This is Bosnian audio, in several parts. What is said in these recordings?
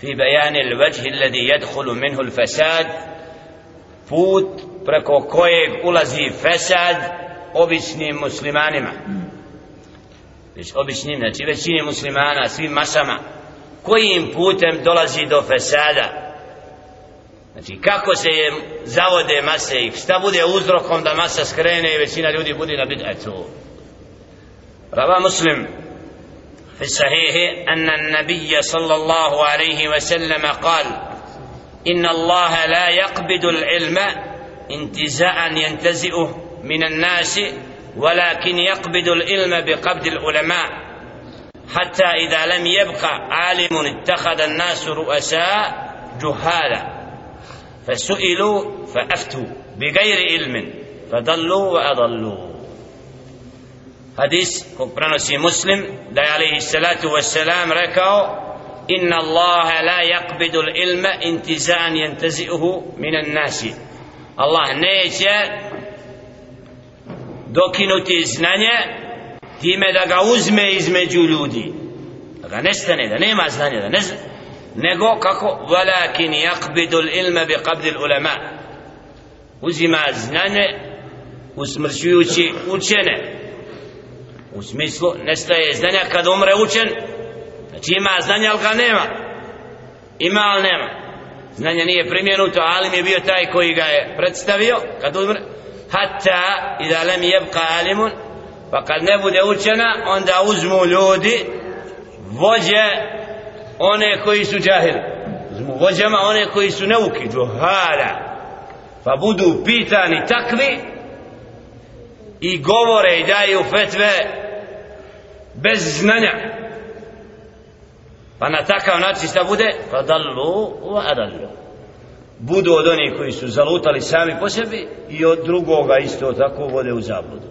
في بيان الوجه الذي يدخل منه الفساد put preko kojeg ulazi fesad običnim muslimanima već običnim, znači većini muslimana, svim masama kojim putem dolazi do fesada znači kako se je zavode mase i šta bude uzrokom da masa skrene i većina ljudi bude na bid'atu rava muslim في الصحيح أن النبي صلى الله عليه وسلم قال إن الله لا يقبض العلم انتزاعا ينتزئه من الناس ولكن يقبض العلم بقبض العلماء. حتى إذا لم يبق عالم اتخذ الناس رؤساء جهالا. فسئلوا فأفتوا بغير علم فضلوا وأضلوا. hadis kog prenosi muslim da je alaihi salatu wasalam rekao inna allaha la yakbidu ilma intizan yantazi'uhu minan nasi. Allah neće dokinuti znanje time da ga uzme između ljudi. Da ga nestane, da nema znanja da ne zna, nego kako walakin yakbidu ilma bi qabdi ulama. Uzima znanje usmrćujući učene u smislu nestaje znanja kad umre učen. Znači ima znanja ali ga nema. Ima ali nema. Znanje nije primjenuto alim je bio taj koji ga je predstavio kad umre. Hatta i da lem jebka alimun pa kad ne bude učena onda uzmu ljudi vođe one koji su džahili. Uzmu vođama one koji su neuki džuhala pa budu pitani takvi i govore i daju fetve bez znanja. Pa na takav način šta bude? Pa dallu wa adallu. Budu od onih koji su zalutali sami po sebi i od drugoga isto tako vode u zabludu.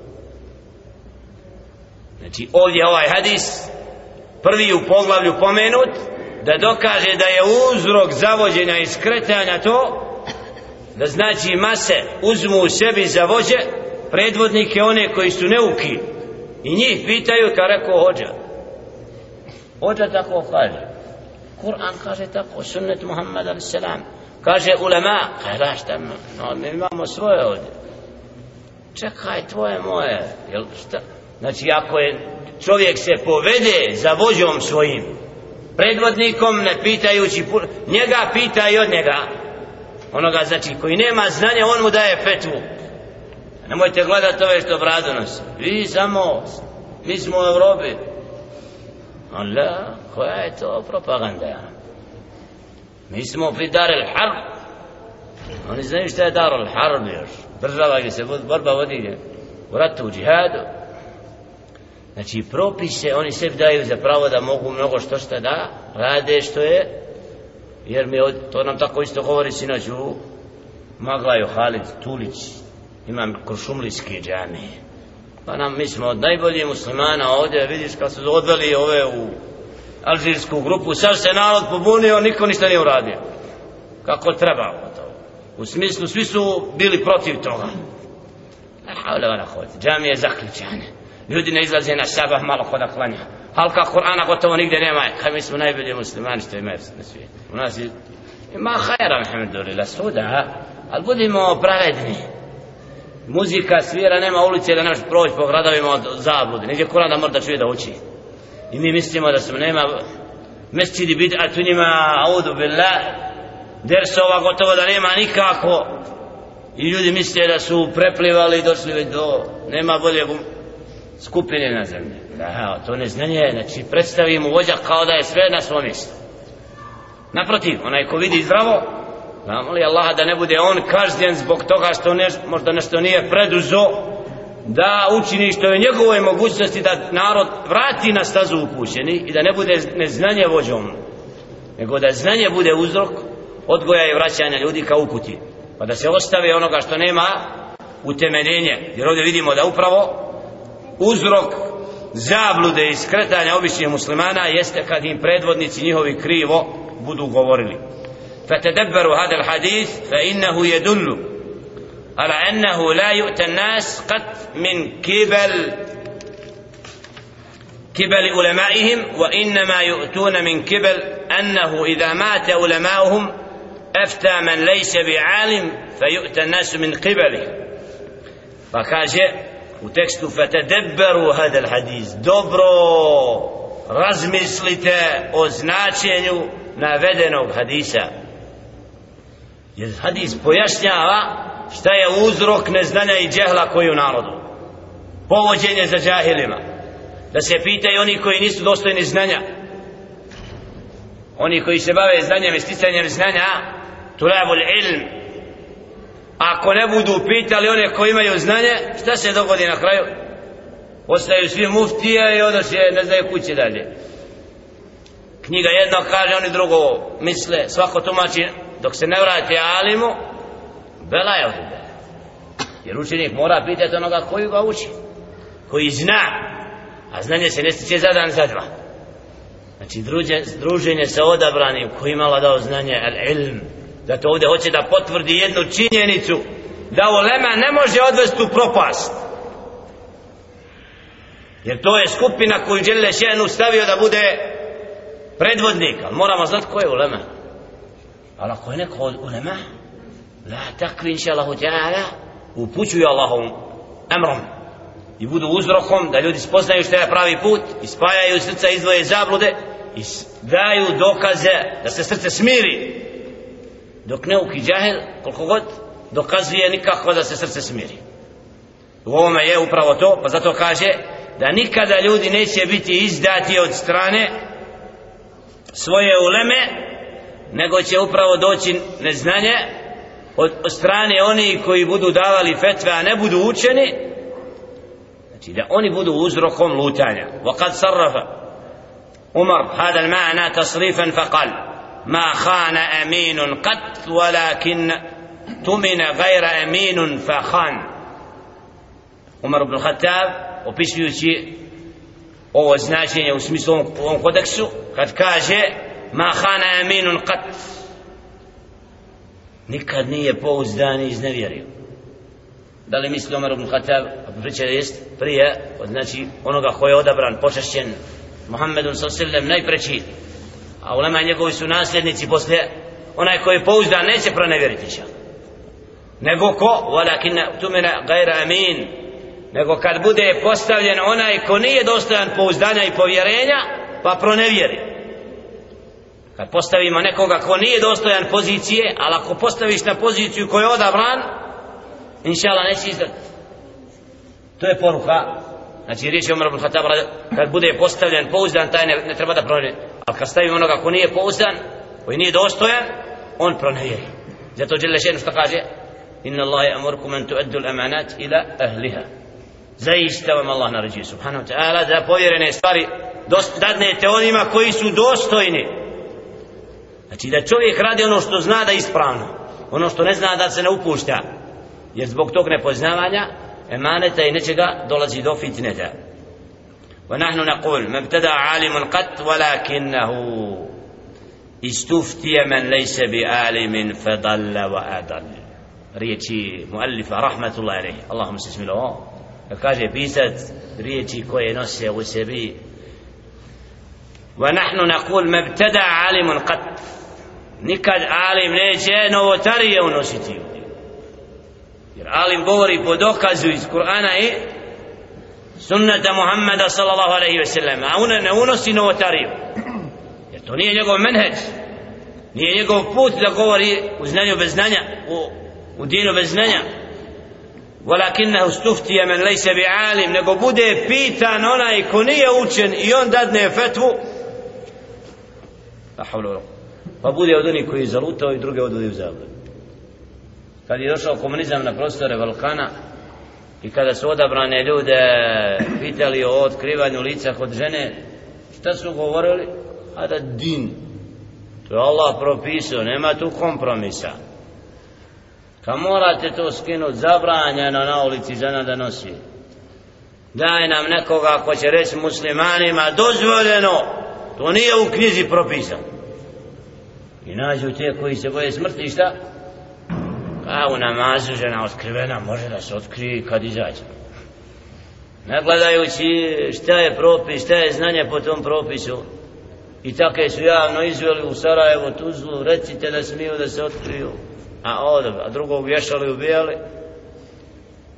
Znači ovdje ovaj hadis prvi u poglavlju pomenut da dokaže da je uzrok zavođenja i skretanja to da znači mase uzmu u sebi za vođe predvodnike one koji su neuki. I njih pitaju kao rekao hođa. Hođa tako kaže. Kur'an kaže tako sunnet Muhammed a.s. kaže ulema kaže šta no, mi imamo svoje ovdje. Čekaj tvoje moje. Jel šta? Znači ako je čovjek se povede za vođom svojim predvodnikom ne pitajući njega pita i od njega. Onoga znači koji nema znanja on mu daje fetvu nemojte gledati ove što bradu nosi. Vi samo mi smo u Evropi. Allah koja je to propaganda? Mi smo pri Darel Harb. Oni znaju šta je Darel Harb još. Država gdje se borba vodi u ratu u džihadu. Znači propise oni sebi daju za pravo da mogu mnogo što šta da rade što je jer mi od, to nam tako isto govori sinoć u Maglaju Halid Tulić imam Kuršumlijski džami. Pa nam mi smo od najboljih muslimana ovdje vidiš kad su odveli ove u alžirsku grupu sad se narod pobunio niko ništa nije uradio. Kako treba u smislu svi su bili protiv toga. Ne havle vana džamije zaključane ljudi ne izlaze na sabah malo kod klanja. Halka Kur'ana gotovo nigdje nema. E, kaj mi smo najbolji muslimani što imaju na svijetu. U nas je ima hajera alhamdulillah suda ali budimo pravedni muzika svira nema ulice da nemaš proći po gradovima od zabludi. Nije Kur'an da mora da čuje da uči i mi mislimo da smo nema mesčidi bid'at u njima audu billah dersova gotovo da nema nikako i ljudi misle da su preplivali i došli već do nema bolje skupine na zemlji. Da, to neznanje, znači predstavimo vođa kao da je sve na svom mjestu. Naprotiv, onaj ko vidi zdravo, Znamo li Allah da ne bude on kažnjen zbog toga što ne, možda nešto nije preduzo, da učini što je njegovoj mogućnosti da narod vrati na stazu upućeni i da ne bude neznanje vođom, nego da znanje bude uzrok odgoja i vraćanja ljudi ka uputi. Pa da se ostave onoga što nema utemeljenje. Jer ovdje vidimo da upravo uzrok zablude i skretanja običnih muslimana jeste kad im predvodnici njihovi krivo budu govorili فتدبروا هذا الحديث فإنه يدل على أنه لا يؤتى الناس قد من كبل كبل علمائهم وإنما يؤتون من كبل أنه إذا مات علماؤهم أفتى من ليس بعالم فيؤتى الناس من قبله. فكاجة وتكست فتدبروا هذا الحديث. دبروا razmislite o značenju jer hadis pojašnjava šta je uzrok neznanja i džehla koji u narodu. Povođenje za džahilima. Da se pitaju oni koji nisu dostojni znanja. Oni koji se bave znanjem i sticanjem znanja tulabul ilm. Ako ne budu pitali one koji imaju znanje šta se dogodi na kraju? Ostaju svi muftije i onda se ne znaju kuće dalje. Knjiga jedno kaže oni drugo misle svako tumači dok se ne vrati alimu bela je ovdje jer učenik mora pitati onoga koji ga uči koji zna a znanje se ne stiče za dan za dva. Znači druženje, druženje sa odabranim koji imala dao znanje al ilm da to ovdje hoće da potvrdi jednu činjenicu da ulema ne može odvesti u propast. Jer to je skupina koju Đele Šenu stavio da bude predvodnik ali moramo znati ko je ulema ali ako je neko od ulema la takvi inša Allahu ta'ala upućuju Allahom emrom i budu uzrokom da ljudi spoznaju što je pravi put ispajaju srca izdvoje zablude i daju dokaze da se srce smiri. Dok ne uki džahil koliko god dokazuje nikako da se srce smiri. U ovome je upravo to pa zato kaže da nikada ljudi neće biti izdati od strane svoje uleme nego će upravo doći neznanje od, od strane oni koji budu davali fetve a ne budu učeni znači da oni budu uzrokom lutanja وقد صرف عمر هذا المعنى تصريفا فقال ما خان أمين قط ولكن تمن غير أمين فخان عمر بن الخطاب opisujući ovo značenje u smislu ovom, ovom kodeksu kad kaže ma khana aminun qat. Nikad nije pouzdan i iznevjerio. Da li misli Omer ibn Khattab priča jest prije od znači onoga ko je odabran počašćen Muhammedun sallam najpreći. A ulema njegovi su nasljednici poslije. Onaj koji je pouzdan neće pronevjeriti će. Nego ko? Walakin tumina gajra amin. Nego kad bude postavljen onaj ko nije dostojan pouzdanja i povjerenja pa pronevjeri kad postavimo nekoga ko nije dostojan pozicije ali ako postaviš na poziciju koju je odabran inša Allah neće izdat. To je poruka. Znači riječ je Umar ibn Khattab kad bude postavljen pouzdan taj ne, ne treba da pronevjeri ali kad stavimo onoga ko nije pouzdan koji nije dostojan on pronevjeri zato Đele Šenu što kaže inna Allahi amurkum an tuaddu al-amanat ila ahliha. Zaista vam Allah naređuje subhanahu wa ta'ala da povjerene stvari dadnete onima koji su dostojni. znači da čovjek radi ono što zna da je ispravno ono što ne zna da se ne upušta jer zbog tog nepoznavanja emaneta i nečega dolazi do fitneta ونحن نقول ما ابتدع عالم قط ولكنه استفتي من ليس بعالم فضل وأضل ريتي مؤلفة رحمة الله عليه اللهم استسم له kaže pisac riječi koje nose u sebi ونحن نقول ما ابتدع عالم قط nikad alim neće novotarije unositi jer alim govori po dokazu iz Kur'ana i sunnata Muhammada sallallahu alaihi ve sellem a ona ne unosi novotariju jer to nije njegov menheđ nije njegov put da govori u znanju bez znanja u, u dinu bez znanja ولكنه استفتي من ليس بعالم nego bude pitan onaj ko nije učen i on dadne fetvu la havla pa bude od onih koji zalutao i druge odvodi u zabludu kad je došao komunizam na prostore Balkana i kada su odabrane ljude pitali o otkrivanju lica kod žene šta su govorili a da din to je Allah propisao nema tu kompromisa Ka morate to skinuti zabranjeno na ulici žena da nosi. Daj nam nekoga ko će reći muslimanima dozvoljeno. To nije u knjizi propisano. I nađu te koji se boje smrti šta? A u namazu žena otkrivena može da se otkrije kad izađe. Nagledajući šta je propis, šta je znanje po tom propisu. i takve su javno izveli u Sarajevo Tuzlu recite da smiju da se otkriju a ovdje a drugog vješali ubijali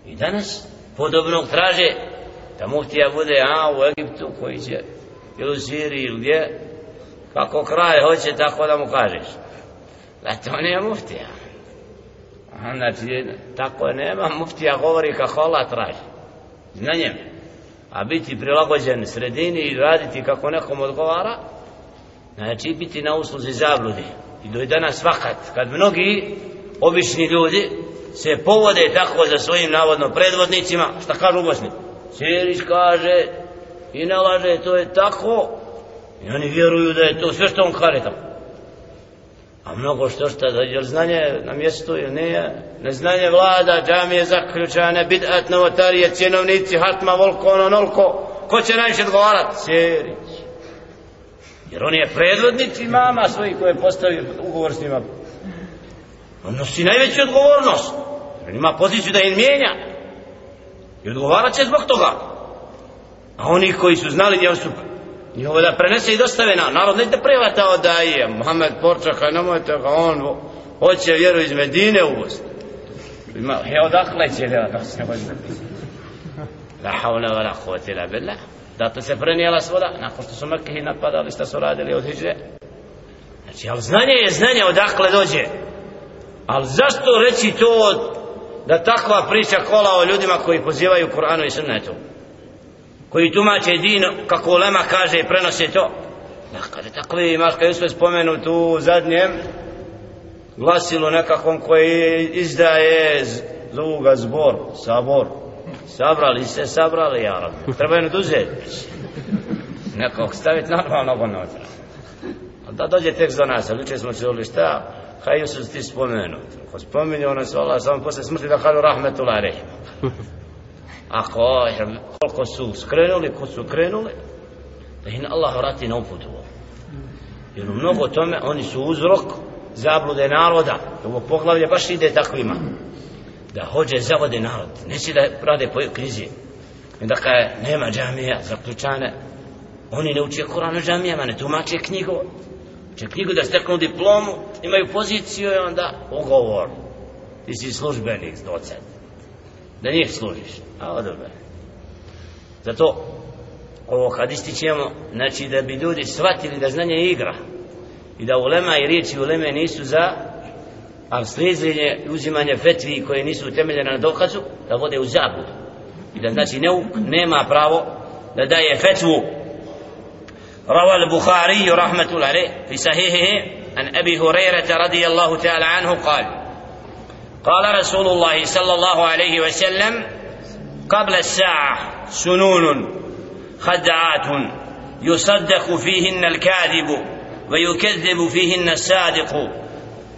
i danas podobnog traže da muftija bude a u Egiptu koji će ili u Siriji ili gdje kako kraj hoće tako da mu kažeš. Da to nije muftija. Znači tako je nema muftija govori kako Allah traži. Znanjem a biti prilagođen sredini i raditi kako nekom odgovara znači biti na usluzi zabludi. I do danas vakat kad mnogi obični ljudi se povode tako za svojim navodno predvodnicima šta kažu u Bosni? Sirić kaže i ne laže to je tako i oni vjeruju da je to sve što on kare tamo. a mnogo što šta da je znanje na mjestu ili nije? Neznanje vlada džamije zaključane bidat novotarije cjenovnici hatma volko ono nolko. Ko će najviše odgovarat? Sirić jer on je predvodnik imama svojih koje postavio ugovor s njima. On nosi najveću odgovornost. On ima poziciju da im mijenja. I odgovarat će zbog toga. A oni koji su znali gdje su njihovo da prenese i dostave na narod neće da odaje Mohamed Porčaka nemojte ga on hoće vjeru iz Medine u Bosni ima he odakle će da se ne la haula wa la quwwata illa billah Zato se prenijela svoda, nakon što su Mekehi napadali, što su radili od Hidže. Znači, ali znanje je znanje odakle dođe. Ali zašto reći to da takva priča kola o ljudima koji pozivaju Kur'anu i Sunnetu? Koji tumače din, kako Lema kaže i prenose to? ja kada takvi imaš, kada sve tu u zadnjem glasilu nekakvom koji izdaje zovu ga zbor, sabor, Sabrali se, sabrali, ja. Treba je duzeti Nekog staviti normalno unutra. Da dođe tekst do nas, ali smo čuli šta, Hajde su ti spomenut. Ko spominje ono se Allah samo posle smrti da kažu rahmetullah rehim. Ako, koliko su skrenuli, ko su krenuli, da ih Allah vrati na uputu. Jer u mnogo tome oni su uzrok zablude naroda. Ovo poglavlje baš ide takvima da hođe zavode narod neće da rade po krizi da kaj nema džamija zaključane oni ne uče Koran u džamijama ne tumače knjigu uče knjigu da steknu diplomu imaju poziciju i onda ugovor ti si službenik docent da njih služiš a odobre zato ovo kad istićemo znači da bi ljudi shvatili da znanje igra i da ulema i riječi uleme nisu za a slijedzenje i uzimanje fetvi koje nisu utemeljene na dokazu da vode u zabudu i da znači neuk nema pravo da daje fetvu روى البخاري رحمة الله عليه في صحيحه عن أبي هريرة رضي الله تعالى عنه قال قال رسول الله صلى الله عليه وسلم قبل الساعة سنون خدعات يصدق فيهن الكاذب ويكذب فيهن الصادق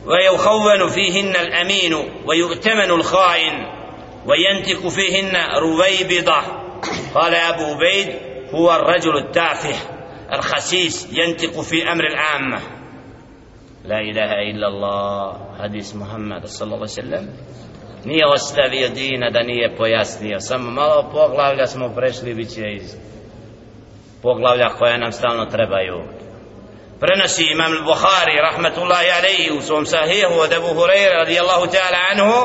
ويخون فيهن الأمين ويؤتمن الخائن وينتك فيهن رويبضة. قال أبو بيد هو الرجل التافه الخسيس ينتق في أمر العامة. La ilaha illa Allah Hadis محمد صلى الله nije ostavio dina da nije pojasnio samo malo poglavlja smo prešli bit će iz poglavlja koja nam stalno trebaju. Prenosi imam Bukhari rahmatullahi alaihi u svom sahihu od Ebu Hureyre radijallahu ta'ala anhu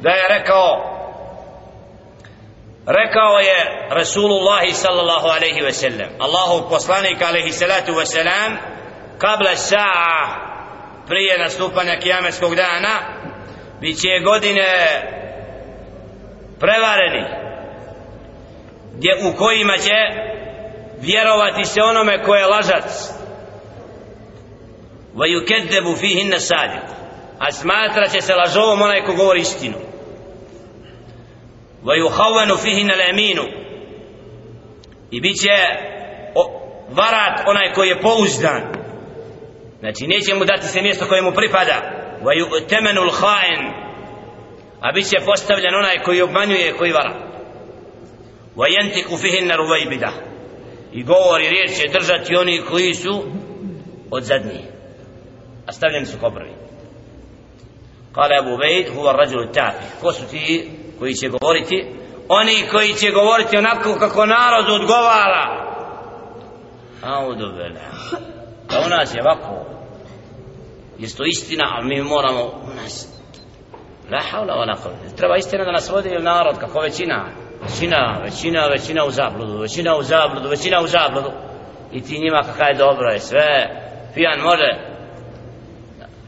da je rekao rekao je Rasulullah sallallahu alaihi ve sellem Allahu poslanik alaihi salatu ve selam kabla saa prije nastupanja kijametskog dana bit će godine prevareni gdje u kojima će vjerovati se onome ko je lažac. Va yukeddebu fihin nasadik a smatra će se lažovom onaj ko govori istinu. Va yuhavvanu fihin aleminu i bit će varat onaj koji je pouzdan znači neće mu dati se mjesto koje mu pripada ويؤتمن الخائن a bit će postavljen onaj koji obmanjuje koji vara وينتق فيهن رويبده i govori riječ će držati oni koji su od zadnjih a stavljeni su kao prvi kale Abu Bejd huva rađulu tafi ko su ti koji će govoriti oni koji će govoriti onako kako narod odgovara Audu bela. Da u nas je ovako. Jest to istina, ali mi moramo u nas La haula wa la Treba istina da nas vodi narod kako većina. Većina, većina, većina u zabludu, većina u zabludu, većina u zabludu. I ti njima kakav je dobro je sve. Pijan može.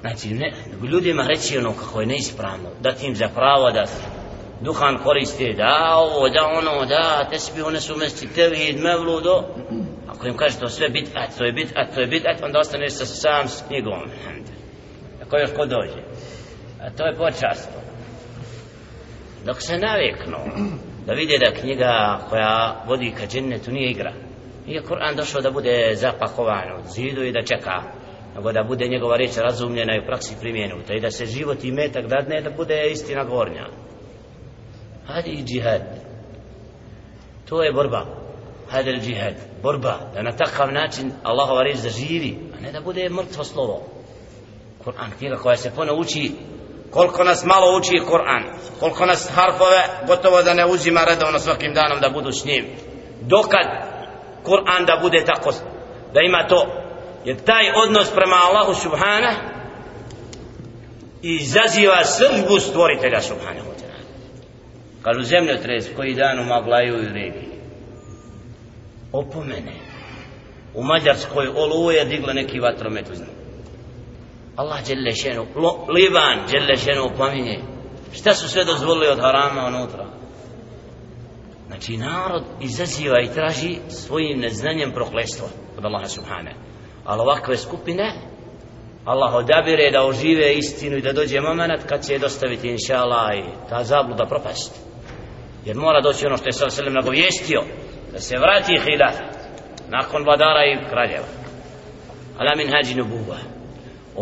Znači, ne, ljudima reći ono kako je neispravno. Da tim im za pravo da duhan koriste, da ovo, da ono, da, te spi one su mesti tevhid, mevludo. Ako im kaže to sve bit, a to je bit, a to je bit, a onda ostaneš sa sam s knjigom. Alhamdulillah još ko dođe. A to je počasto. Dok se naviknu da vide da knjiga koja vodi ka džennetu nije igra. Nije Kur'an došao da bude zapakovan od zidu i da čeka, nego da bude njegova riječ razumljena i u praksi primjenuta i da se život i metak dadne da bude istina gornja. Hadi i džihad. To je borba. Hadi džihad. Borba. Da na takav način Allahova riječ zaživi, a ne da bude mrtvo slovo. Kur'an knjiga koja se puno uči koliko nas malo uči Kur'an, koliko nas harfove gotovo da ne uzima redovno svakim danom da budu s njim. Dokad Kur'an da bude tako, da ima to, jer taj odnos prema Allahu subhana izaziva sržbu stvoritelja subhanahu wa ta'ala. Kažu zemljotres koji dan umaglaju Maglaju i regiji. Opomene. U Mađarskoj oluje digle neki vatromet uz. Allah dželle šenu, Liban dželle šenu pominje. Šta su sve dozvolili od harama unutra? Znači narod izaziva i traži svojim neznanjem proklestvo od Allaha subhane. Ali ovakve skupine Allah odabire da ožive istinu i da dođe moment kad će je dostaviti inša Allah i ta zabluda propast. Jer mora doći ono što je sam selim nagovijestio da se vrati hilaf nakon vladara i kraljeva. Ala min hađi nubuva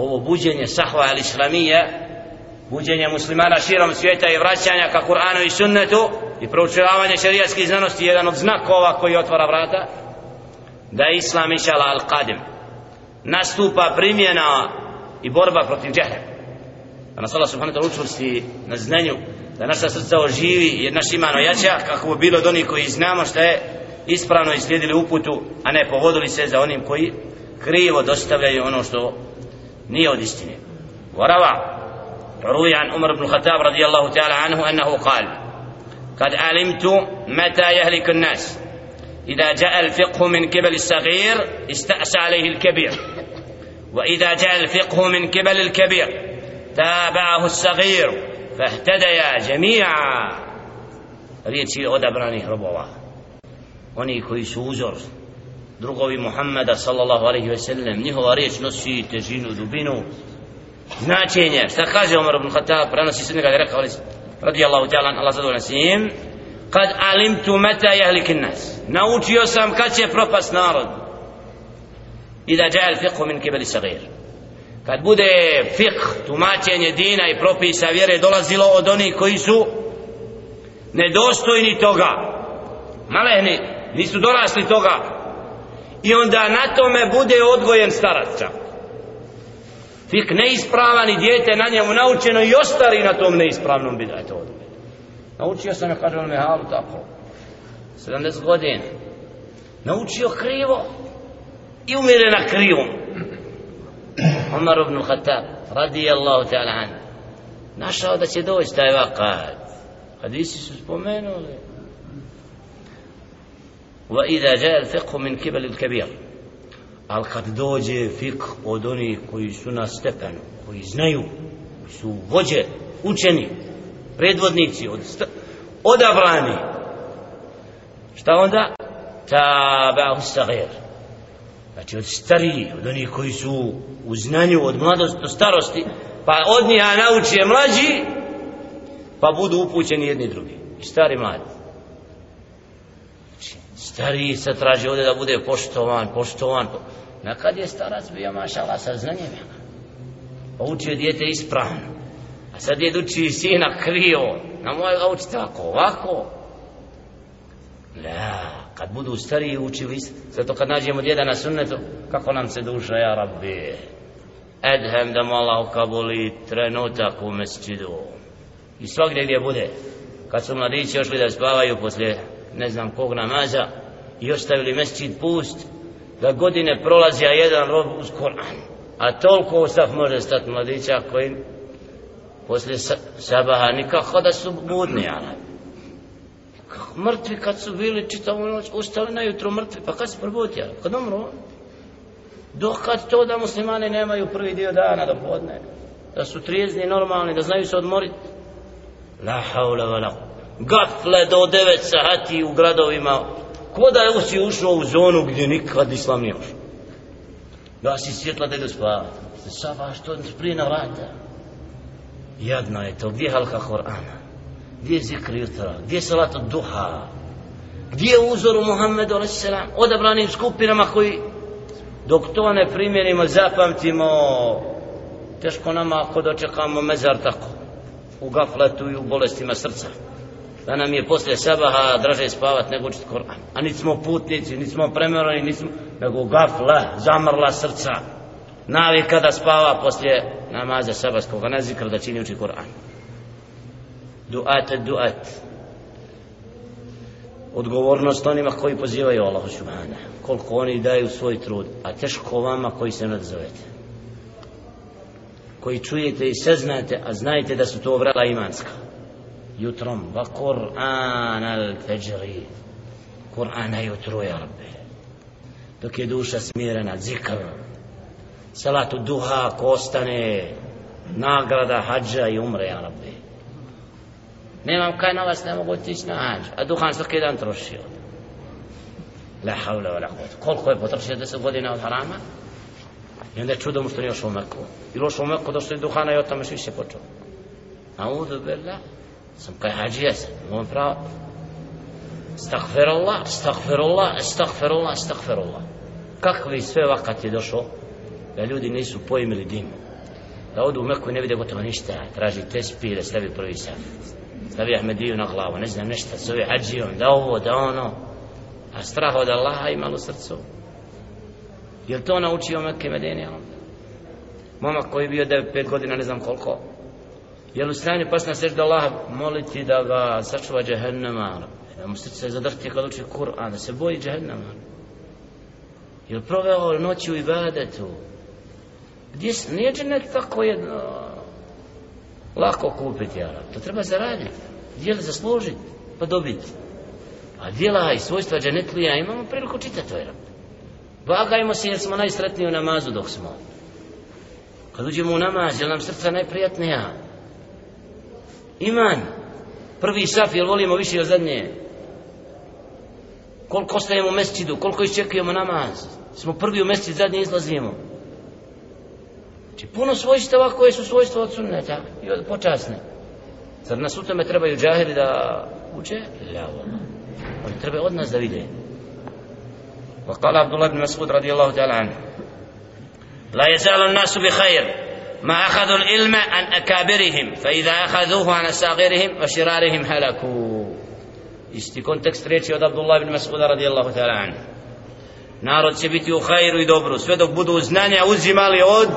ovo buđenje sahva al islamija buđenje muslimana širom svijeta i vraćanja ka Kur'anu i sunnetu i proučavanje šerijatskih znanosti jedan od znakova koji otvara vrata da je islam inšala al qadim nastupa primjena i borba protiv džehle da nas Allah subhanahu ta'ala učvrsti na znanju da naša srca oživi jer naš iman ojača kako bi bilo od onih koji znamo šta je ispravno slijedili uputu a ne povodili se za onim koji krivo dostavljaju ono što نية ودستني وروى روي عن عمر بن الخطاب رضي الله تعالى عنه أنه قال قد علمت متى يهلك الناس. إذا جاء الفقه من قبل الصغير استأسى عليه الكبير. وإذا جاء الفقه من قبل الكبير تابعه الصغير فاهتديا جميعا. riječi odabranih robova oni koji su uzor drugovi Muhammeda sallallahu alaihi ve sellem njihova riječ nosi težinu, dubinu značenje. Šta kaže Umar ibn Khattab? Prenosi se nekada rekao radijallahu ta'ala Allah zadovoljan s njim. Kad alimtu meta jahlikin nas. Naučio sam kad će propast narod. I da džajal fiqhu min kibeli sagir. Kad bude fiqh tumačenje dina i propisa vjere dolazilo od onih koji su nedostojni toga. Malehni nisu dorasli toga i onda na tome bude odgojen starac. Fik neispravan i dijete na njemu naučeno i ostari na tom neispravnom bidajte odgojen. Naučio sam ja kaže on Mehalu, tako. 70 godina. Naučio krivo i umire na krivom. Omar ibn Khattab, radijallahu ta'ala an, našao da će doći taj vakat. Hadisi su spomenuli. وإذا جاء الفقه من قبل الكبير al kad dođe fik od onih koji su na stepenu koji znaju koji su vođe učeni predvodnici od odabrani šta onda tabahu sagir znači od stariji od onih koji su u znanju od mladosti do starosti pa od njih nauče mlađi pa budu upućeni jedni drugi i stari mladi Stariji se traži ovdje da bude poštovan, poštovan. Nakad je starac bio mašala sa znanjem. Pa učio dijete ispravno. A sad je uči sina krivo. Na moj ga uči tako, ovako. La, kad budu stariji učili, zato kad nađemo djeda na sunnetu, kako nam se duša, ja rabbi. Edhem da mala Allah ukabuli trenutak u mesčidu. I svakdje gdje bude. Kad su mladići ošli da spavaju poslije ne znam kog namaza i ostavili mesčid pust da godine prolazi a jedan rob uz Koran a toliko ustav može stati mladića koji poslije sabaha nikako da su budni Arabi mrtvi kad su bili čitavu noć ustali na jutro mrtvi pa kad se probudio kad umru dokad to da muslimani nemaju prvi dio dana do podne da su trijezni normalni da znaju se odmoriti la haula wala gafle do 9 sahati u gradovima ko da je si ušao u zonu gdje nikad islam nije ušao? Da si svjetla da idu spavati saba što prije na vrata? Jadno je to. Gdje halka Korana? Gdje je zikr jutra? Gdje je salat od duha? Gdje je uzor u Muhammedu a.s. odabranim skupinama koji dok to ne primjenimo zapamtimo teško nama ako dočekamo mezar tako u gafletu i u bolestima srca da nam je poslije sabaha draže spavat nego učiti Koran a niti smo putnici, niti smo premjerani niti smo, nego gafla, zamrla srca. Navika da spava poslije namaza sabahskog a ne zikr da čini uči Koran duat duat. Odgovornost onima koji pozivaju Allah subhana koliko oni daju svoj trud a teško vama koji se nadzovete. Koji čujete i seznate, a znajte da su to vrela imanska jutrom va Kur'an al fajri. Kur'ana jutru ja rabbi. Dok je duša smirena zikr. Salatu duha ko ostane nagrada hađa i umre ja rabbi. Nemam kaj na vas ne mogu otići na hađ. A duhan svaki dan trošio. La havla wa la kuvvet koliko je potrošio deset godina od harama? I onda je čudom što nije ošao u Meku. Ili ošao u Meku došli duhana i o tome više počeo. A billah sam pa kaj hađija sam imam pravo Stakfirullah, stakfirullah, stakfirullah, stakfirullah. Kakvi sve vakat je došao da ljudi nisu pojmili dim. Da odu u Meku i ne vide gotovo ništa. Traži te da stavi prvi saf Stavi Ahmediju na glavu, ne znam ništa. Zove hađijom, da ovo, da ono. A strah od Allaha ima u srcu. Je to naučio Mekke Medini? Momak koji je bio 9-5 godina, ne znam koliko. Jel u stanju pas na sežda Allah moliti da ga sačuva džehennama? Da mu srce zadrti kad uči Kur'an, da se boji džehennama? Je proveo noći u ibadetu? Gdje se, nije džennet tako jedno lako kupiti, Arab. To treba zaraditi. Dijeli zaslužiti, pa dobiti. A djela i svojstva dženetlija imamo priliku čitati, ovaj Arab. Vagajmo se jer smo najsretniji u namazu dok smo. Kad uđemo u namaz, je nam srca najprijatnija? Iman. Prvi saf, jel volimo više od zadnje? Koliko ostajemo u mesecidu, koliko iščekujemo namaz? Smo prvi u mesecid, zadnji izlazimo. Znači, puno svojstava koje su svojstva od sunneta i od počasne. Zar nas u tome trebaju džahili da uče? Ja, Oni treba od nas da vide. وقال عبد الله بن مسعود رضي الله تعالى عنه لا يزال الناس بخير ما أخذوا العلم عن أكابرهم فإذا أخذوه عن أصاغرهم وشرارهم هلكوا isti kontekst reči od Abdullah ibn Mas'uda radijallahu ta'ala an narod će biti u hajru i dobru sve dok budu znanja uzimali od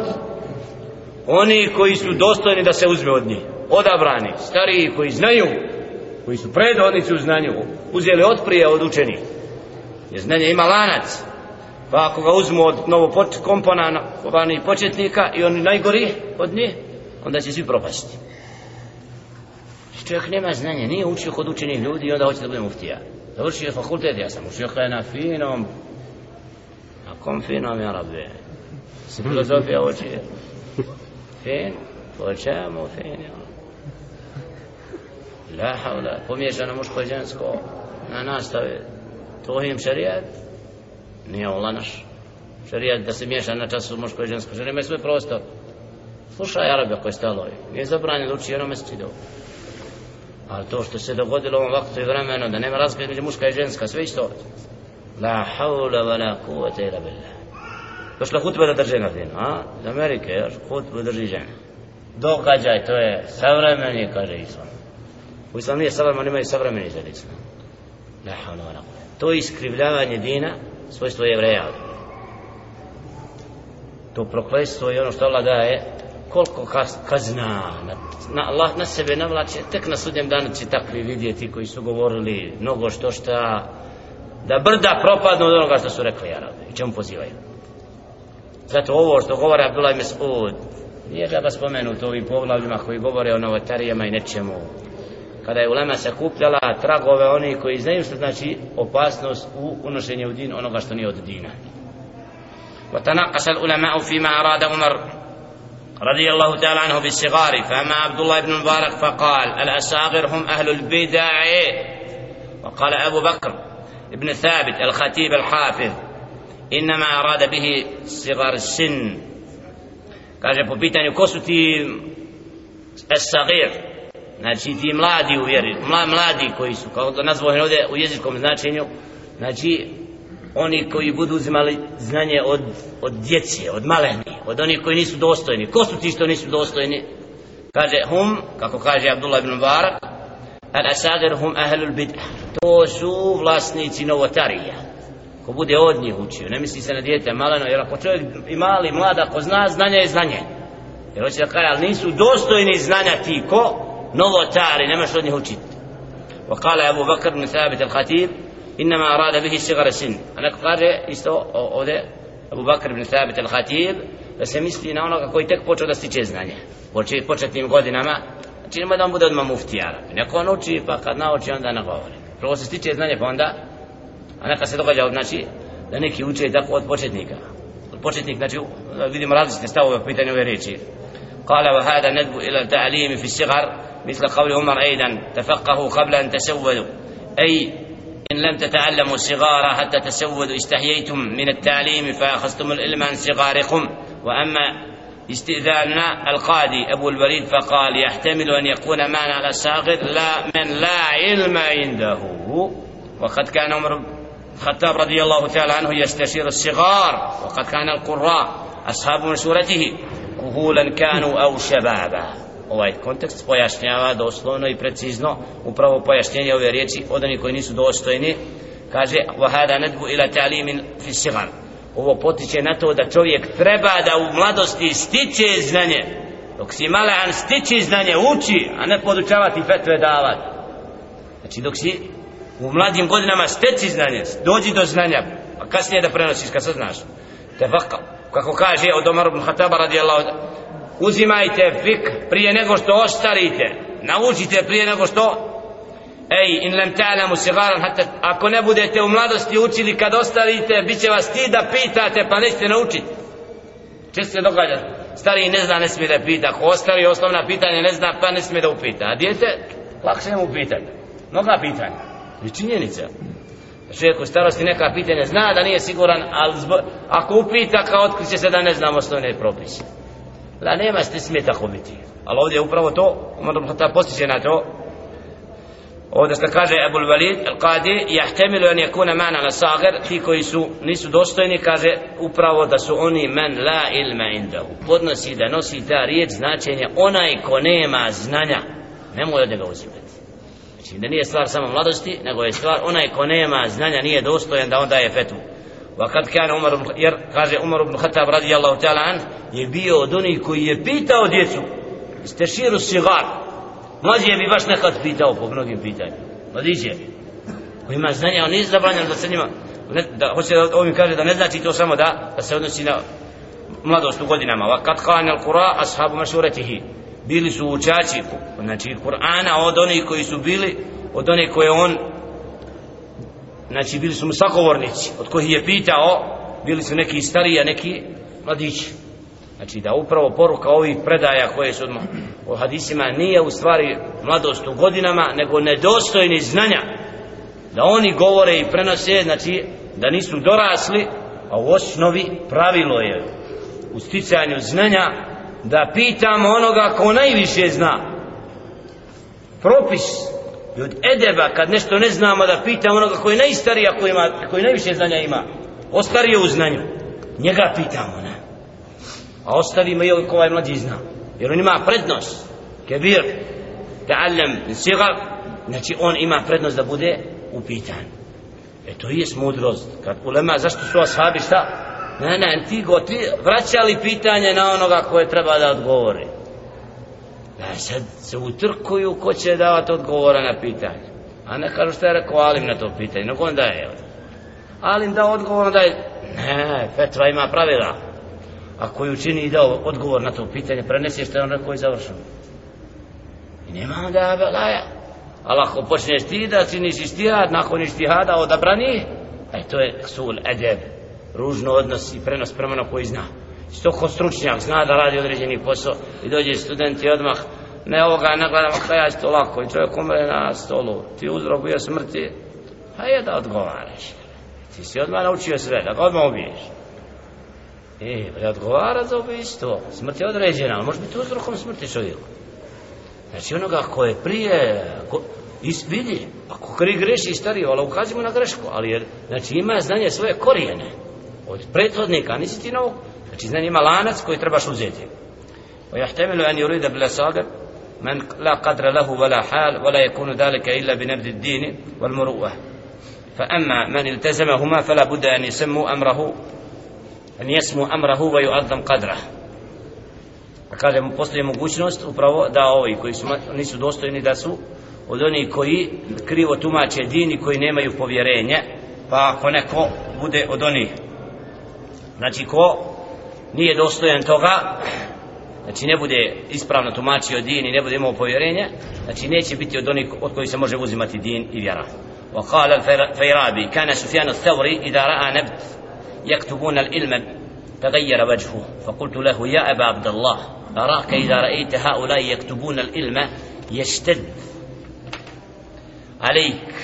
oni koji su dostojni da se uzme od njih odabrani, stariji koji znaju koji su predvodnici u znanju uzeli od prije od učenih jer znanje ima lanac pa ako ga uzmu od novo komponovani početnika i oni najgori od nje onda će svi propasti. Čovjek nema znanja nije učio kod učenih ljudi i onda hoće da bude muftija. Završio je fakultet ja sam učio kaj na finom. A kom finom ja rabbe se filozofija učio fin po čemu fin ja. La havla pomiješano muško i žensko na nastave. To im šarijat nije ola naš šarijat da se miješa na času muško i žensko. Žene imaju svoj prostor. Slušaj Arabija koji stalo. Je nije zabranjeno da uči jedno mjeseci do ali to što se dogodilo u ovom vaktu i vremenu da nema razgleda među muška i ženska sve isto. La haula wa la kuvata ila billah. Došla hutba da drže na dinu a? iz Amerike još hutbu drži žena događaj to je savremeni kaže Islam. U Islam nije savremen imaju savremeni za Islam. La haula wa la kuvata to iskrivljavanje dina svojstvo jevreja to proklestvo i ono što Allah daje. Koliko kazna na, na, Allah na sebe navlače tek na sudnjem danu će takvi vidjeti koji su govorili mnogo što šta da brda propadnu od onoga što su rekli Arabi. I čemu pozivaju? Zato ovo što govore Abdullah Mesud nije ga spomenuti ovim poglavljima koji govore o novotarijama i nečemu. Kada je ulema sakupljala tragove oni koji znaju što znači opasnost u unošenju u din onoga što nije od dina. وتناقش العلماء فيما أراد عمر رضي الله تعالى عنه بالصغار فأما عبد الله بن مبارك فقال الأصاغر هم أهل البدع وقال أبو بكر ابن ثابت الخطيب الحافظ إنما أراد به صغار السن kaže po pitanju ko su ti znači ti mladi u vjeri mla, mladi koji su kao to nazvao ovdje u jezičkom značenju znači oni koji budu uzimali znanje od, od djece, od maleni od onih koji nisu dostojni. Ko su ti što nisu dostojni? Kaže hum, kako kaže Abdullah ibn Barak al asadir hum ahlul bid'ah. To su vlasnici novotarija. Ko bude od njih učio ne misli se na djete maleno jer ako čovjek i mali mlad ako zna znanje je znanje. Jer hoće da kaže ali nisu dostojni znanja ti ko? نظر تعري لما شرد نهو وقال أبو بكر بن ثابت الخطيب إنما أراد به صغر السن أنا قرر إستو أبو بكر بن ثابت الخطيب بس مثلي نونا كوي تك بوچو دستي چيزناني بوچو بوچو تيم قدنا ما چين ما دام بودد ما مفتي عرب نكو نوچي پا قد نوچي عند أنا قاولي رغو سستي چيزناني أنا قصدو قجاو ناشي. da neki uče da od početnika. Od početnik, znači vidimo različite stavove po pitanju ove reči. Kala wa hada nadbu مثل قول عمر أيضا تفقهوا قبل أن تسودوا. أي إن لم تتعلموا الصغار حتى تسودوا استحييتم من التعليم فأخذتم العلم عن صغاركم. وأما استئذاننا القاضي أبو الوليد فقال يحتمل أن يكون معنى على الصاغر لا من لا علم عنده. وقد كان عمر الخطاب رضي الله تعالى عنه يستشير الصغار وقد كان القراء أصحاب مشورته كهولا كانوا أو شبابا. Ovaj kontekst pojašnjava doslovno i precizno upravo pojašnjenje ove riječi od onih koji nisu dostojni. Kaže wahada nadbu ila ta'limin fi sigan ovo potiče na to da čovjek treba da u mladosti stiče znanje. Dok si malean stiči znanje uči a ne podučavati fetve davati znači dok si u mladim godinama steci znanje dođi do znanja a kasnije da prenosiš kad saznaš. Te vaka kako kaže od Omar ibn Khattaba radijallahu uzimajte fik prije nego što ostarite naučite prije nego što ej in lem ta'lamu sigaran hatta ako ne budete u mladosti učili kad ostarite bit će vas ti da pitate pa nećete naučiti često se događa stari ne zna ne smije da pita. Ako ostari osnovna pitanja ne zna pa ne smije da upita. A djete lakše mu pitati. Mnoga pitanja. I činjenica čovjek u starosti neka pitanja zna da nije siguran ali zbo, ako upita kao otkriće se da ne znam osnovne propise da nema ste smije tako biti. Ali ovdje je upravo to, Umar ibn Khattab postiče na to. Ovdje što kaže Abu Walid al-Qadi, jahtemilu an yakuna mana na sagir, ti koji su, nisu dostojni, kaže upravo da su oni men la ilma indahu. Podnosi da nosi ta riječ značenje onaj ko nema znanja, nemoj od njega uzimati. Znači da nije stvar samo mladosti, nego je stvar onaj ko nema znanja, nije dostojan da on daje fetvu. وقد كان عمر بن ير kaže Umar ibn Khattab radijallahu ta'ala an je bio od onih koji je pitao djecu isteširu sigar mlađi je bi baš nekad pitao po mnogim pitanjima mladiće koji ima znanja on nije zabranjen da se njima ne, da hoće da ovim kaže da ne znači to samo da da se odnosi na mladost u godinama wa kad kana al-qura ashabu mashuratihi bili su učači znači Kur'ana od onih koji su bili od onih koje on znači bili su mu sagovornici od kojih je pitao bili su neki stariji a neki mladići. Znači da upravo poruka ovih predaja koje su o hadisima nije u stvari mladost u godinama nego nedostojni znanja. Da oni govore i prenose znači da nisu dorasli a u osnovi pravilo je u sticanju znanja da pitamo onoga ko najviše zna. Propis I od edeba, kad nešto ne znamo, da pitamo onoga koji je najstariji, koji ima, koji najviše znanja ima, ostarije u znanju, njega pitamo, ne? A ostavimo i ovaj mlađi zna. Jer on ima prednost. Kebir, ta'allam, sigar, znači on ima prednost da bude upitan. E to je mudrost. Kad ulema, zašto su ashabi šta? Ne, ne, ti go, ti vraćali pitanje na onoga koje treba da odgovori. Da sad se utrkuju ko će davati odgovora na pitanje. A ne kažu što je rekao Alim na to pitanje, nego on je. ali da odgovor da je ne, fetva ima pravila. Ako ju čini i dao odgovor na to pitanje prenesi što je on rekao i završeno i nema onda belaja. Ali ako počneš ti da činiš ištihad, nakon istihada odabrani. E to je sul edeb ružno odnos i prenos prema na koji zna stoko stručnjak zna da radi određeni posao i dođe student i odmah ne ovoga ne gledamo kaj ja to lako i čovjek umre na stolu ti uzrok bio smrti a je da odgovaraš. Ti si odmah naučio sve da ga odmah ubiješ. E, da odgovara za ubijstvo smrt je određena, ali može biti uzrokom smrti čovjeku. Znači onoga ko je prije ko, is, vidi, ako kri greši stari ali ukazimo na grešku ali je, znači ima znanje svoje korijene od prethodnika, nisi ti novog znači znanje ima lanac koji trebaš uzeti ويحتمل أن يريد بالأصابع من لا قدر له ولا حال ولا يكون ذلك إلا بنبذ الدين والمروءة فأما من التزمهما فلا بد أن يسموا أمره أن يسمو أمره ويعظم قدره kaže mu postoji mogućnost upravo da ovi koji su, nisu dostojni da su od onih koji krivo tumače din i koji nemaju povjerenje pa ako neko bude od onih znači ko nije dostojan toga. Znači ne bude ispravno tumačio din i ne bude imao povjerenje znači neće biti od onih od koji se može uzimati din i vjera. وقال الفيرابي كان سفيان الثوري إذا رأى نبت يكتبون العلم تغير وجهه فقلت له يا أبا عبد الله أراك إذا رأيت هؤلاء يكتبون العلم يشتد عليك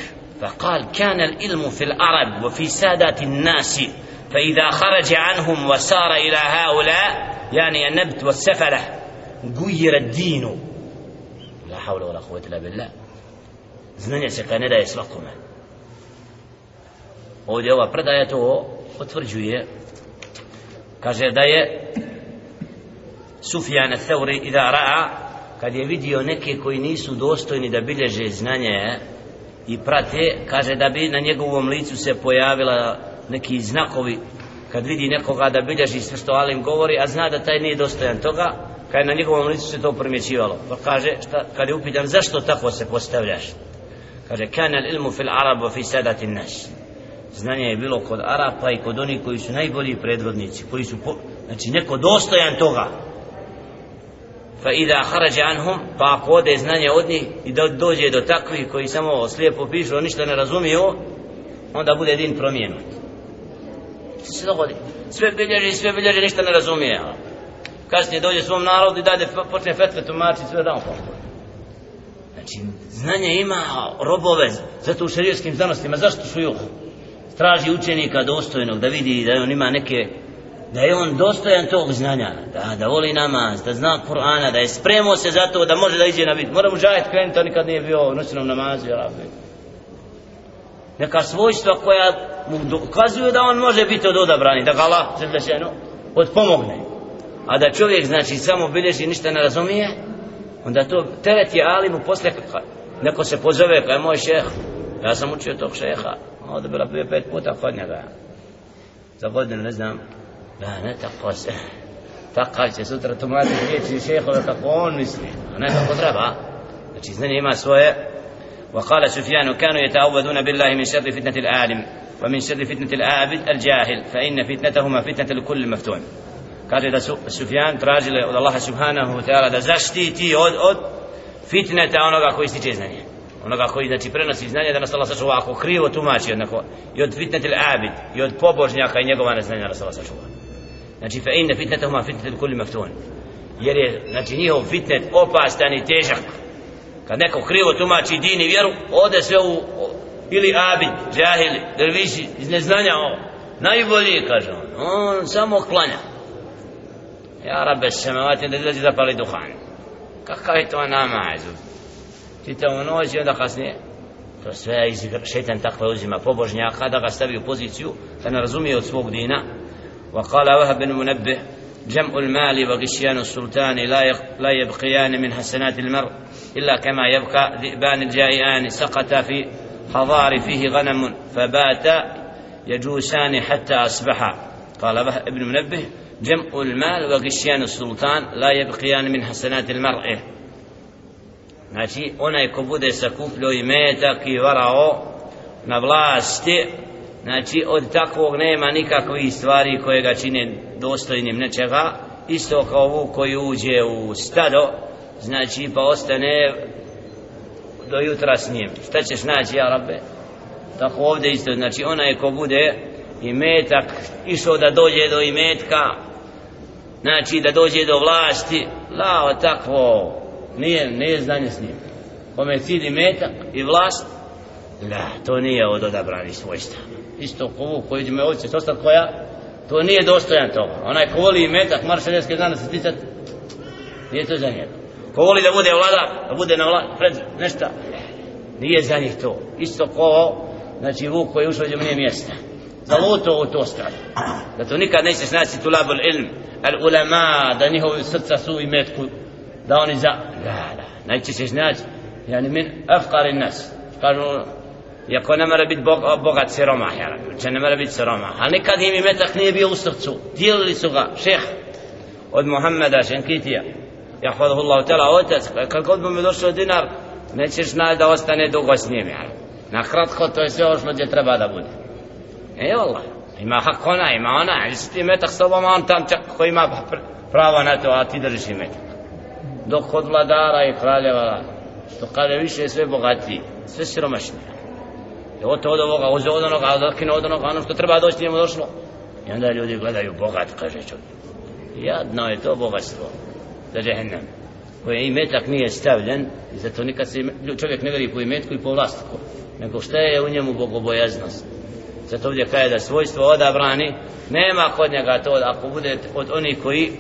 فقال كان العلم في العرب وفي سادة الناس فإذا خرج عنهم وسار إلى هؤلاء يعني النبت والسفلة غير الدين لا حول ولا قوة إلا بالله znanje se kad ne daje svakome ovdje ova predaja to potvrđuje kaže da je Sufjan Thauri i da ra'a kad je vidio neke koji nisu dostojni da bilježe znanje i prate kaže da bi na njegovom licu se pojavila neki znakovi kad vidi nekoga da bilježi sve što Alim govori a zna da taj nije dostojan toga kad na njegovom licu se to primjećivalo. Pa kaže šta, kad je upitan zašto tako se postavljaš? Kaže kanal ilmu fil arab wa fi sadati nas znanje je bilo kod Arapa i kod onih koji su najbolji predvodnici koji su po, znači neko dostojan toga. Fa ida harađa anhum pa ako ode znanje od njih i da dođe do takvih koji samo slijepo pišu ništa ne razumiju onda bude din promijenut se dogodi. Sve bilježi sve bilježi ništa ne razumije kasnije dođe svom narodu i dade počne fetve tumačiti sve dan znači znanje ima robove zato u šarijskim znanostima. Zašto su juh traži učenika dostojnog da vidi da on ima neke da je on dostojan tog znanja da, da voli namaz, da zna Kur'ana da je spremao se za to da može da iđe na vid. Mora mu žajet krenuti, on nikad nije bio u noćnom namazu neka svojstva koja mu dokazuju da on može biti od odabrani da ga Allah zrlešeno odpomogne a da čovjek znači samo bilježi ništa ne razumije onda to teret je alimu posle neko se pozove kao je moj šeh ja sam učio tog šeha ovdje bila bio pet puta kod njega. Za godinu ne znam. Da ne tako se. Tako će sutra tumati riječi šehove kako on misli a ne kako treba. Znači znanje ima svoje وقال سفيان كانوا يتعوذون بالله من شر فتنة العالم ومن شر فتنة العابد الجاهل فإن فتنتهما فتنة الكل مفتون قال سفيان تراجل الله سبحانه وتعالى إذا زشتي تي أد أد فتنة أنك أكو يستيجي زنانيا أنك أكو يستيجي برنسي زنانيا دانس الله سبحانه وتعالى أكو كريو وتماشي أنك يد فتنة العابد يد بوبوجنيا كي نيقوانا زنانيا دانس الله سبحانه وتعالى Znači, fe inna fitnetahuma fitnetul kulli maftun. Jer je, znači, njihov fitnet opastan i težak. kad neko krivo tumači din i vjeru ode sve u ili abid, džahili, derviši iz neznanja ovo najbolji kaže on on samo klanja Ja rabbe samavati da izađe zapali duhan. Kakav je to namaz? Čitavu noć i onda kasnije. To sve iz šetan takve uzima pobožnjaka da ga stavi u poziciju da ne razumije od svog dina. وقال وهب بن منبه جمع المال وغشيان السلطان لا يبقيان من حسنات المرء إلا كما يبقى ذئبان الجائعان سقط في حضار فيه غنم فبات يجوسان حتى أصبحا قال ابن منبه جمع المال وغشيان السلطان لا يبقيان من حسنات المرء. Znači onaj ko bude sakupljio i metak i varao na vlasti znači od takvog nema nikakvih stvari koje ga čine dostojnim nečega. Isto kao vuk koji uđe u stado znači pa ostane do jutra s njim. Šta ćeš naći ja rabbe? Tako ovdje isto znači onaj ko bude i metak išao da dođe do imetka znači da dođe do vlasti lao takvo nije, nije znanje s njim. Kome cilj i metak i vlast? La, to nije od odabrani svojstva isto kovu koju će me ovdje će ostati koja to nije dostojan toga onaj ko voli i metak dana se sticat nije to za njega. Ko voli da bude vlada da bude na vlada pred nešta nije za njih to. Isto ko znači vuk koji ušao nije mjesta. Zaluto u to stvar. Da to nikad neće snaći tulabul ilm al ulama da njihovi srca su i metku da oni za la la neće se znaći yani min afqari nas. Kažu ono, Iako ne mora biti bog, bogat siromah, ja znači, Če ne mora biti siromah. Ali nikad im imetak nije bio u srcu. Dijelili su ga, šeh, od Muhammeda Šenkitija. Ja hvala Allah, tjela, otac, kad god bi mi došao dinar, nećeš znati da ostane dugo s njim, ja. Na kratko, to je sve ovo što treba da bude. E, Allah, ima hak ona, ima ona, ali si ti metak s tobom, on tam čak ko ima pravo na to, a ti držiš i metak. Dok kod vladara i kraljeva, što kada više sve bogatiji, sve siromašnije I od od ovoga, uze od onoga, a zakine od onoga, ono što treba doći njemu došlo. I onda ljudi gledaju bogat, kaže čovjek. Jadno je to bogatstvo za džehennem. Koje imetak nije stavljen, i zato nikad se čovjek ne veri po imetku i po vlastku. Nego šta je u njemu bogobojaznost. Zato ovdje kaže da svojstvo odabrani, nema kod njega to, ako bude od onih koji,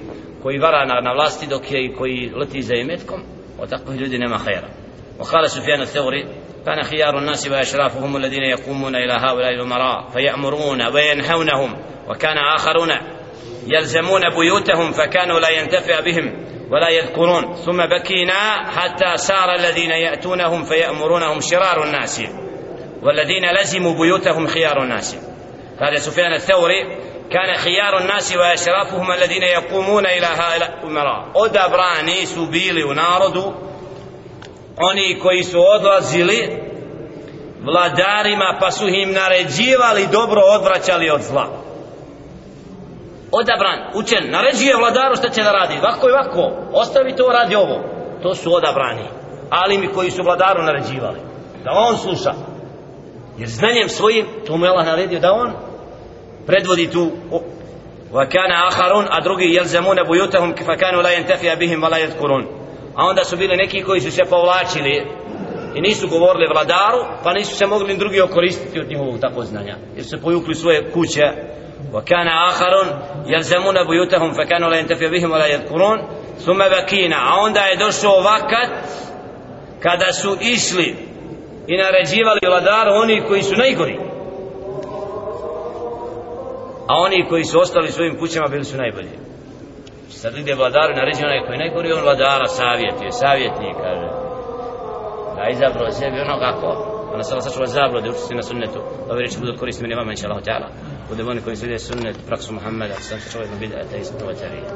koji vara na, na vlasti, dok je i koji leti za imetkom, od takvih ljudi nema hajera. وقال سفيان الثوري كان خيار الناس وأشرافهم الذين يقومون إلى هؤلاء الأمراء فيأمرون وينهونهم وكان آخرون يلزمون بيوتهم فكانوا لا ينتفع بهم ولا يذكرون. ثم بكينا حتى سار الذين يأتونهم فيأمرونهم شرار الناس والذين لزموا بيوتهم خيار الناس. قال سفيان الثوري كان خيار الناس وأشرافهم الذين يقومون إلى هؤلاء الأمراء. ودبراني سبيل ونارد oni koji su odlazili vladarima pa su im naređivali dobro odvraćali od zla odabran, učen, naređuje vladaru šta će da radi vako i vako, ostavi to, radi ovo to su odabrani ali mi koji su vladaru naređivali da on sluša jer znanjem svojim to mu je Allah naredio da on predvodi tu وكان آخرون a drugi يلزمون بيوتهم فكانوا لا ينتفع بهم ولا يذكرون a onda su bili neki koji su se povlačili i nisu govorili vladaru pa nisu se mogli drugi okoristiti od njihovog tako znanja jer su pojukli svoje kuće وكان آخر يلزمون بيوتهم فكانوا لا ينتفع بهم ولا يذكرون ثم بكينا a onda je došao vakat kada su išli i naređivali vladaru oni koji su najgori a oni koji su ostali svojim kućama bili su najbolji sad ide vladaru naređi onaj koji najgori on vladara savjetuje, savjetnik kaže. Da izabrao sebi ono kako? Ona se sačuva zablode učiti na sunnetu. Ove reči budu koristi meni vama inša Allah ta'ala. Bude oni koji slijede sunnet praksu Muhammeda sam sačuva jedno bida ateist novatarija